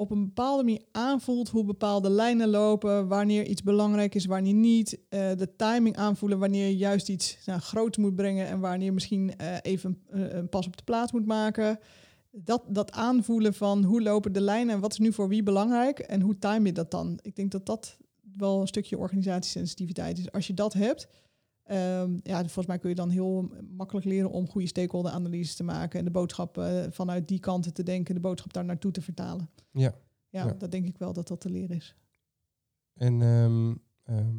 op een bepaalde manier aanvoelt hoe bepaalde lijnen lopen, wanneer iets belangrijk is, wanneer niet. Eh, de timing aanvoelen wanneer je juist iets nou, groots moet brengen en wanneer misschien eh, even een, een pas op de plaats moet maken. Dat, dat aanvoelen van hoe lopen de lijnen en wat is nu voor wie belangrijk en hoe time je dat dan. Ik denk dat dat wel een stukje organisatiesensitiviteit is. Als je dat hebt, ehm, ja, volgens mij kun je dan heel makkelijk leren om goede stakeholder-analyses te maken en de boodschap eh, vanuit die kanten te denken, de boodschap daar naartoe te vertalen. Ja. Ja, Ja. dat denk ik wel dat dat te leren is. En ehm, ehm,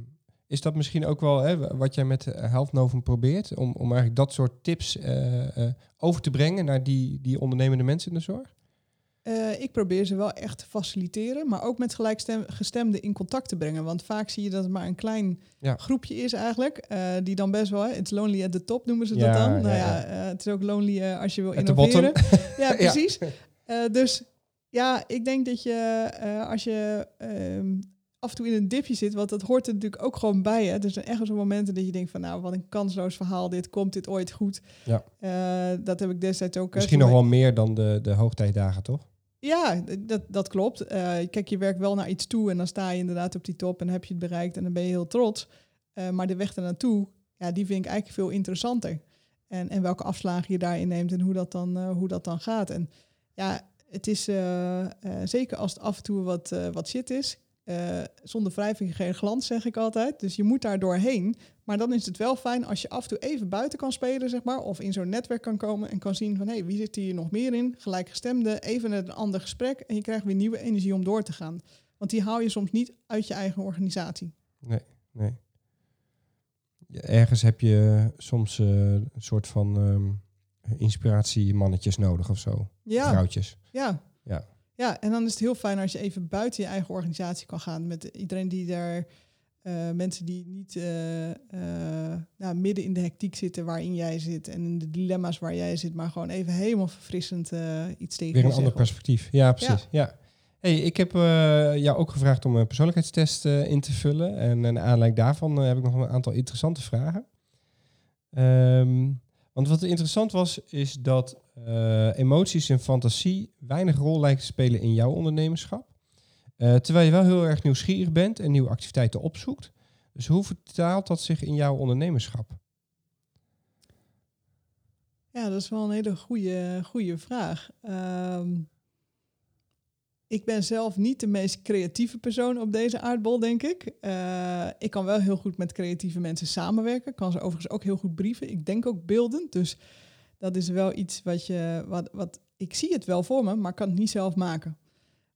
is dat misschien ook wel hè, wat jij met eh, Health Novum probeert? Om, om eigenlijk dat soort tips eh, over te brengen naar die, die ondernemende mensen in de zorg? Eh, ik probeer ze wel echt te faciliteren, maar ook met gelijkgestemden in contact te brengen. Want vaak zie je dat het maar een klein Ja. groepje is eigenlijk, eh, die dan best wel, it's lonely at the top noemen ze Ja, dat dan. ja, nou ja, eh, het is ook lonely als je wil At innoveren. ja, precies. Dus ja, ik denk dat je als je ehm, af en toe in een dipje zit, want dat hoort er natuurlijk ook gewoon bij. Hè. Er zijn echt zo'n momenten dat je denkt van nou, wat een kansloos verhaal dit, komt dit ooit goed? Ja. Dat heb ik destijds ook. Misschien nog wel meer dan de, de hoogtijdagen, toch? Ja, dat, dat klopt. Eh, kijk, je werkt wel naar iets toe en dan sta je inderdaad op die top en heb je het bereikt en dan ben je heel trots. Eh, maar de weg ernaartoe, ja, die vind ik eigenlijk veel interessanter. En, en welke afslagen je daarin neemt en hoe dat dan, eh, hoe dat dan gaat. En ja, het is zeker als het af en toe wat, wat shit is. Eh, zonder wrijving geen glans, zeg ik altijd. Dus je moet daar doorheen. Maar dan is het wel fijn als je af en toe even buiten kan spelen, zeg maar. Of in zo'n netwerk kan komen en kan zien van... hé, hey, wie zit hier nog meer in? Gelijkgestemde, even een ander gesprek. En je krijgt weer nieuwe energie om door te gaan. Want die haal je soms niet uit je eigen organisatie. Nee. Ja, Ergens heb je soms eh, een soort van ehm, inspiratiemannetjes nodig of zo. Ja, Vrouwtjes. ja. Ja. En dan is het heel fijn als je even buiten je eigen organisatie kan gaan. Met iedereen die daar... eh, mensen die niet eh, eh, nou, midden in de hectiek zitten waarin jij zit en in de dilemma's waar jij zit, maar gewoon even helemaal verfrissend iets tegen Weer een ander perspectief. Ja, precies. Ja. Hey, ik heb jou ook gevraagd om een persoonlijkheidstest in te vullen. En naar aanleiding daarvan heb ik nog een aantal interessante vragen. Ehm, want wat interessant was, is dat eh, emoties en fantasie weinig rol lijken te spelen in jouw ondernemerschap. Eh, terwijl je wel heel erg nieuwsgierig bent en nieuwe activiteiten opzoekt. Dus hoe vertaalt dat zich in jouw ondernemerschap? Ja, dat is wel een hele goede, goede vraag. Ehm, ik ben zelf niet de meest creatieve persoon op deze aardbol, denk ik. Eh, ik kan wel heel goed met creatieve mensen samenwerken. Kan ze overigens ook heel goed brieven. Ik denk ook beeldend. Dus dat is wel iets wat je. Wat, wat, ik zie het wel voor me, maar kan het niet zelf maken.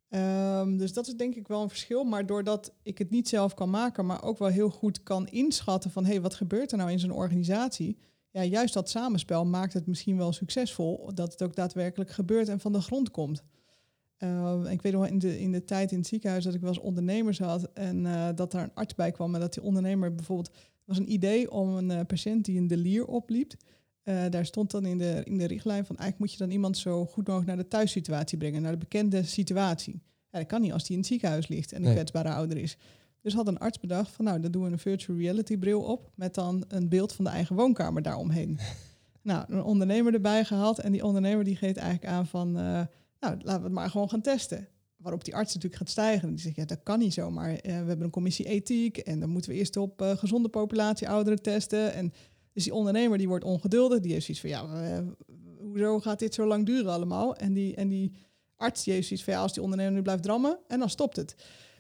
Ehm, dus dat is denk ik wel een verschil. Maar doordat ik het niet zelf kan maken, maar ook wel heel goed kan inschatten van hé, hey, wat gebeurt er nou in zo'n organisatie? ja, juist dat samenspel maakt het misschien wel succesvol. Dat het ook daadwerkelijk gebeurt en van de grond komt. Uh, ik weet nog in de, in de tijd in het ziekenhuis dat ik wel eens ondernemers had. En uh, dat daar een arts bij kwam. En dat die ondernemer bijvoorbeeld. was een idee om een uh, patiënt die een delier opliep. Uh, daar stond dan in de, in de richtlijn van eigenlijk moet je dan iemand zo goed mogelijk naar de thuissituatie brengen, naar de bekende situatie. Ja, dat kan niet als die in het ziekenhuis ligt en een Nee. kwetsbare ouder is. Dus had een arts bedacht van nou, dan doen we een virtual reality bril op met dan een beeld van de eigen woonkamer daaromheen. nou, een ondernemer erbij gehaald en die ondernemer die geeft eigenlijk aan van uh, nou, laten we het maar gewoon gaan testen. Waarop die arts natuurlijk gaat stijgen. En die zegt, ja, dat kan niet zomaar. Uh, we hebben een commissie ethiek en dan moeten we eerst op gezonde populatie ouderen testen. En dus die ondernemer die wordt ongeduldig. Die heeft zoiets van, ja, uh, hoezo gaat dit zo lang duren allemaal? En die, en die arts die heeft zoiets van, ja, als die ondernemer nu blijft drammen, en dan stopt het.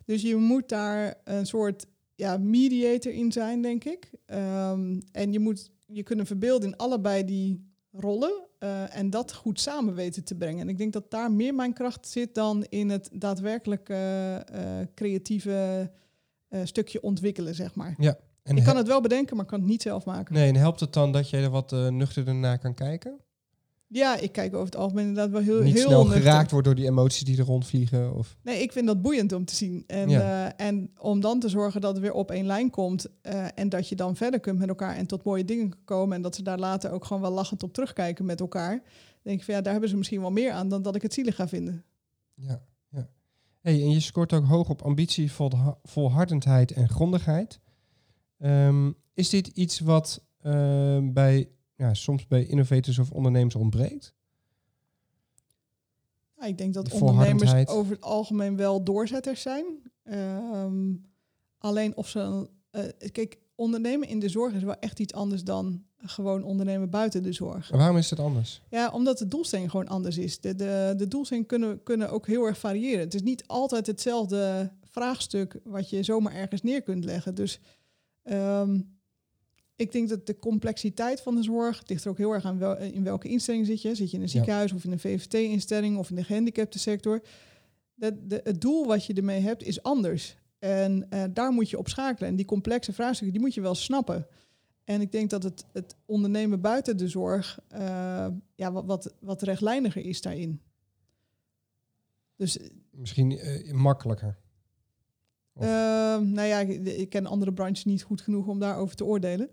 Dus je moet daar een soort ja, mediator in zijn, denk ik. Um, en je moet je kunnen verbeelden in allebei die rollen uh, en dat goed samen weten te brengen. En ik denk dat daar meer mijn kracht zit dan in het daadwerkelijk uh, creatieve stukje ontwikkelen, zeg maar. Ja. En ik kan het wel bedenken, maar kan het niet zelf maken. Nee, en helpt het dan dat je er wat uh, nuchterder naar kan kijken? Ja, ik kijk over het algemeen inderdaad wel heel, Niet heel snel nuchter. geraakt wordt door die emoties die er rondvliegen? Of... Nee, ik vind dat boeiend om te zien. En, Ja. uh, en om dan te zorgen dat het weer op één lijn komt. uh, en dat je dan verder kunt met elkaar en tot mooie dingen kan komen. En dat ze daar later ook gewoon wel lachend op terugkijken met elkaar. denk ik van ja, daar hebben ze misschien wel meer aan dan dat ik het zielig ga vinden. Ja, ja. Hey, en je scoort ook hoog op ambitie, volha- volhardendheid en grondigheid. Um, is dit iets wat uh, bij, ja, soms bij innovators of ondernemers ontbreekt? Ja, ik denk dat ondernemers over het algemeen wel doorzetters zijn. Um, alleen of ze. Uh, kijk, ondernemen in de zorg is wel echt iets anders dan gewoon ondernemen buiten de zorg. En waarom is het anders? Ja, omdat de doelstelling gewoon anders is. De, de, de doelstellingen kunnen, kunnen ook heel erg variëren. Het is niet altijd hetzelfde vraagstuk wat je zomaar ergens neer kunt leggen. Dus um, ik denk dat de complexiteit van de zorg het ligt er ook heel erg aan wel, in welke instelling zit je. Zit je in een ziekenhuis ja. of in een VVT-instelling of in de gehandicaptensector. De, de, het doel wat je ermee hebt is anders. En eh, daar moet je op schakelen. En die complexe vraagstukken, die moet je wel snappen. En ik denk dat het, het ondernemen buiten de zorg eh, ja, wat, wat, wat rechtlijniger is daarin. Dus Misschien eh, makkelijker. Ehm, nou ja, ik, ik ken andere branches niet goed genoeg om daarover te oordelen.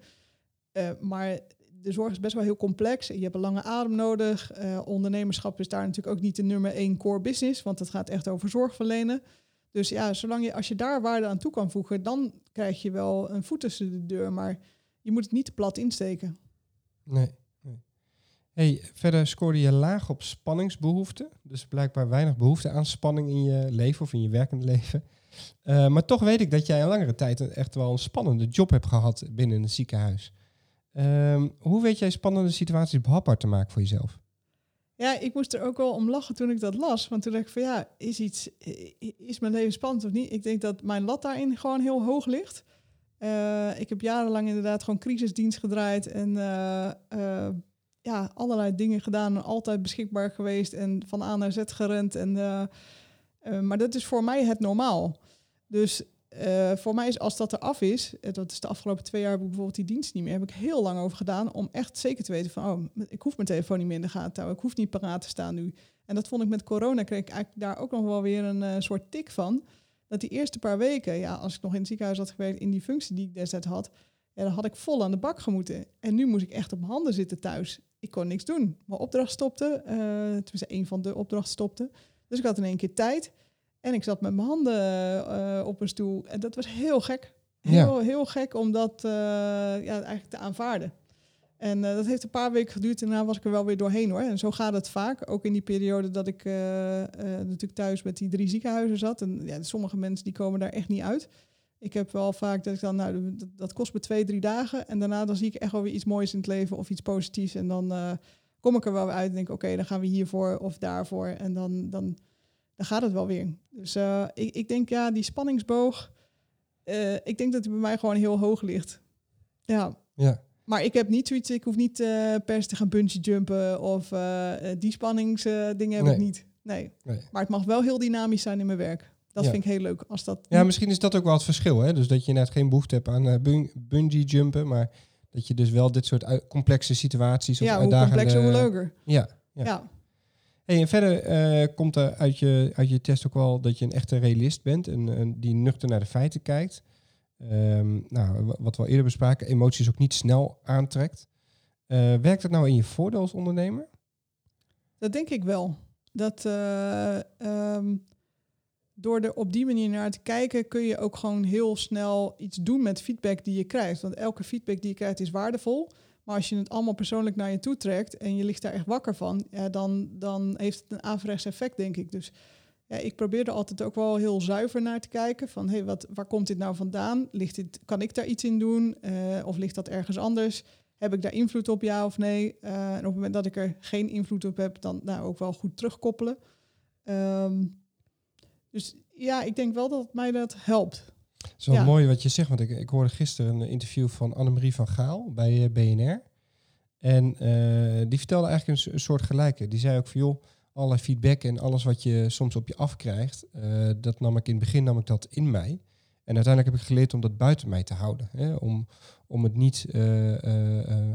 Eh, maar de zorg is best wel heel complex. Je hebt een lange adem nodig. Eh, ondernemerschap is daar natuurlijk ook niet de nummer één core business, want het gaat echt over zorg verlenen. Dus ja, zolang je, als je daar waarde aan toe kan voegen, dan krijg je wel een voet tussen de deur. Maar je moet het niet te plat insteken. Nee. nee. Hey, verder scoorde je laag op spanningsbehoeften. Dus blijkbaar weinig behoefte aan spanning in je leven of in je werkende leven. Eh, maar toch weet ik dat jij een langere tijd een- echt wel een spannende job hebt gehad binnen een ziekenhuis. Ehm, hoe weet jij spannende situaties behapbaar te maken voor jezelf? Ja, ik moest er ook wel om lachen toen ik dat las. Want toen dacht ik van ja, is, iets, is mijn leven spannend of niet? Ik denk dat mijn lat daarin gewoon heel hoog ligt. Eh, ik heb jarenlang inderdaad gewoon crisisdienst gedraaid en eh, ja, allerlei dingen gedaan. Altijd beschikbaar geweest en van A naar Z gerend. En, maar dat is voor mij het normaal. Dus eh, voor mij is als dat eraf is, eh, dat is de afgelopen twee jaar heb ik bijvoorbeeld die dienst niet meer, heb ik heel lang over gedaan om echt zeker te weten van, oh, ik hoef mijn telefoon niet meer in de gaten te houden, ik hoef niet paraat te staan nu. En dat vond ik met corona, kreeg ik eigenlijk daar ook nog wel weer een eh, soort tik van. Dat die eerste paar weken, ja, als ik nog in het ziekenhuis had gewerkt in die functie die ik destijds had, dan had ik vol aan de bak gemoeten. En nu moest ik echt op mijn handen zitten thuis. Ik kon niks doen. Mijn opdracht stopte, eh tenminste één van de opdrachten stopte. Dus ik had in één keer tijd. En ik zat met mijn handen eh, op een stoel. En dat was heel gek. Heel, heel gek om dat eh, ja, eigenlijk te aanvaarden. En eh, dat heeft een paar weken geduurd en daarna was ik er wel weer doorheen hoor. En zo gaat het vaak. Ook in die periode dat ik natuurlijk thuis met die drie ziekenhuizen zat. En ja, sommige mensen die komen daar echt niet uit. Ik heb wel vaak dat ik dan, nou, dat, kost me twee, drie dagen. En daarna dan zie ik echt wel weer iets moois in het leven of iets positiefs. En dan kom ik er wel weer uit en denk, oké, dan gaan we hiervoor of daarvoor. En dan, dan, dan gaat het wel weer. Dus eh, ik, ik denk, ja, die spanningsboog, eh, ik denk dat die bij mij gewoon heel hoog ligt. Ja, Ja, maar ik heb niet zoiets, ik hoef niet eh per se te gaan bungee jumpen of die spanningsdingen heb Nee. ik niet. Nee. Nee. Maar het mag wel heel dynamisch zijn in mijn werk. Dat Ja. vind ik heel leuk. Als dat ja misschien is dat ook wel het verschil. Hè? Dus dat je inderdaad geen behoefte hebt aan bung- bungee jumpen, maar dat je dus wel dit soort complexe situaties of ja, hoe uitdagende... complexer, hoe leuker. Ja, Ja. Ja. En verder eh, komt er uit je, uit je test ook wel dat je een echte realist bent en, die nuchter naar de feiten kijkt. Ehm, nou, wa- wat we al eerder bespraken, emoties ook niet snel aantrekt. Eh, werkt dat nou in je voordeel als ondernemer? Dat denk ik wel. Dat eh, ehm, door er op die manier naar te kijken, kun je ook gewoon heel snel iets doen met feedback die je krijgt. Want elke feedback die je krijgt is waardevol. Maar als je het allemaal persoonlijk naar je toe trekt en je ligt daar echt wakker van, dan, dan heeft het een averechts effect, denk ik. Dus ja, ik probeer er altijd ook wel heel zuiver naar te kijken. Van hey, wat, waar komt dit nou vandaan? Ligt dit, kan ik daar iets in doen? Eh, of ligt dat ergens anders? Heb ik daar invloed op, ja of nee? Eh, en op het moment dat ik er geen invloed op heb, dan nou, ook wel goed terugkoppelen. Ehm, dus ja, ik denk wel dat mij dat helpt. Het is wel Ja. mooi wat je zegt, want ik, ik hoorde gisteren een interview van Annemarie van Gaal bij eh, BNR. En eh, die vertelde eigenlijk een, soort gelijke. Die zei ook van joh, alle feedback en alles wat je soms op je afkrijgt, eh, dat nam ik in het begin nam ik dat in mij. En uiteindelijk heb ik geleerd om dat buiten mij te houden. Hè? Om, om het niet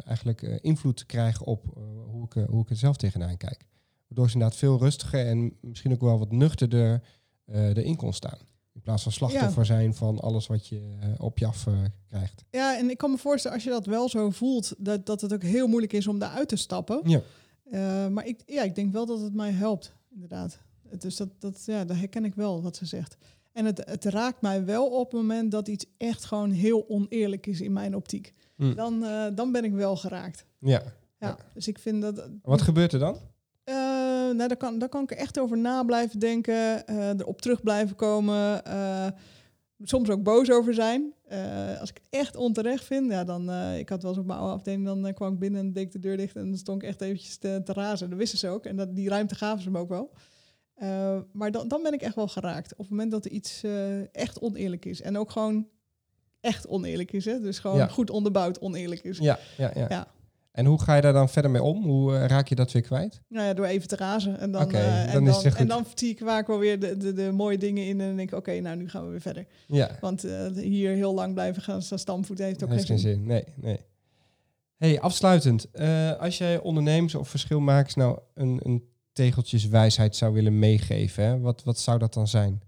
eigenlijk invloed te krijgen op hoe, ik, hoe ik er zelf tegenaan kijk. Waardoor ze inderdaad veel rustiger en misschien ook wel wat nuchterder erin kon staan. In plaats van slachtoffer zijn van alles wat je eh, op je af eh, krijgt. Ja, en ik kan me voorstellen als je dat wel zo voelt, dat, dat het ook heel moeilijk is om daaruit te stappen. Ja. Eh, maar ik, ja, ik denk wel dat het mij helpt, inderdaad. Dus dat, dat, ja, dat herken ik wel, wat ze zegt. En het, het raakt mij wel op het moment dat iets echt gewoon heel oneerlijk is in mijn optiek. Hm. Dan, dan ben ik wel geraakt. Ja. Ja, Ja. dus ik vind dat... Wat gebeurt er dan? Eh, nou, daar kan, daar kan ik er echt over na blijven denken, eh erop terug blijven komen. eh, soms ook boos over zijn. Als ik het echt onterecht vind, ja, dan... ik had wel eens op mijn oude afdeling, dan kwam ik binnen en deed ik de deur dicht... en dan stond ik echt eventjes te, te razen. Dat wisten ze ook. En dat, die ruimte gaven ze me ook wel. Maar dan, dan ben ik echt wel geraakt. Op het moment dat er iets echt oneerlijk is. En ook gewoon echt oneerlijk is. Hè? Dus gewoon Ja. goed onderbouwd oneerlijk is. Ja, ja, ja. Ja. En hoe ga je daar dan verder mee om? Hoe eh, raak je dat weer kwijt? Nou ja, door even te razen. En dan, Oké, eh, dan en dan. En dan zie ik vaak wel weer de, de, de mooie dingen in. En dan denk ik, oké, nou nu gaan we weer verder. Ja, Want eh, hier heel lang blijven gaan staan stamvoet heeft ook heeft geen zin. zin. Nee, nee. Hey, afsluitend. eh, als jij ondernemers of verschilmakers nou een, een tegeltjeswijsheid zou willen meegeven, hè, wat, wat zou dat dan zijn?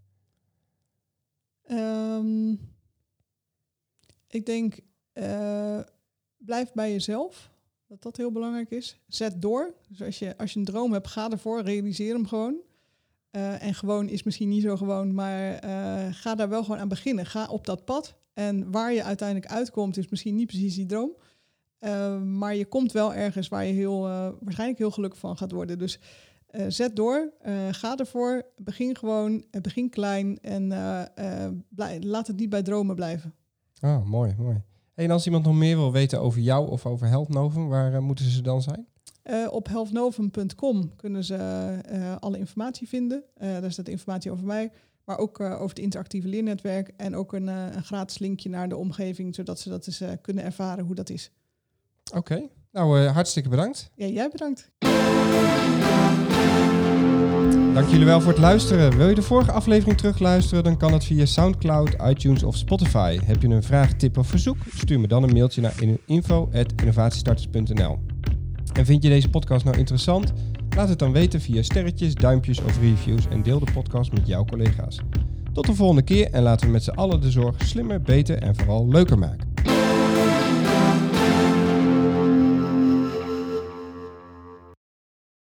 Ehm, ik denk, eh, blijf bij jezelf. Dat dat heel belangrijk is. Zet door. Dus als je, als je een droom hebt, ga ervoor. Realiseer hem gewoon. Eh, en gewoon is misschien niet zo gewoon, maar eh, ga daar wel gewoon aan beginnen. Ga op dat pad. En waar je uiteindelijk uitkomt, is misschien niet precies die droom. Eh, maar je komt wel ergens waar je heel, waarschijnlijk heel gelukkig van gaat worden. Dus zet door, ga ervoor, begin gewoon, begin klein en laat het niet bij dromen blijven. Ah, mooi, mooi. En als iemand nog meer wil weten over jou of over Heldnoven, waar eh, moeten ze dan zijn? Eh, op healthnovum.com kunnen ze eh, alle informatie vinden. Daar staat informatie over mij, maar ook over het interactieve leernetwerk en ook een, een gratis linkje naar de omgeving, zodat ze dat eens kunnen ervaren hoe dat is. Oké, nou hartstikke bedankt. Ja, jij bedankt. Dank jullie wel voor het luisteren. Wil je de vorige aflevering terugluisteren, dan kan het via Soundcloud, iTunes of Spotify. Heb je een vraag, tip of verzoek? Stuur me dan een mailtje naar info.innovatiestarters.nl En vind je deze podcast nou interessant? Laat het dan weten via sterretjes, duimpjes of reviews en deel de podcast met jouw collega's. Tot de volgende keer en laten we met z'n allen de zorg slimmer, beter en vooral leuker maken.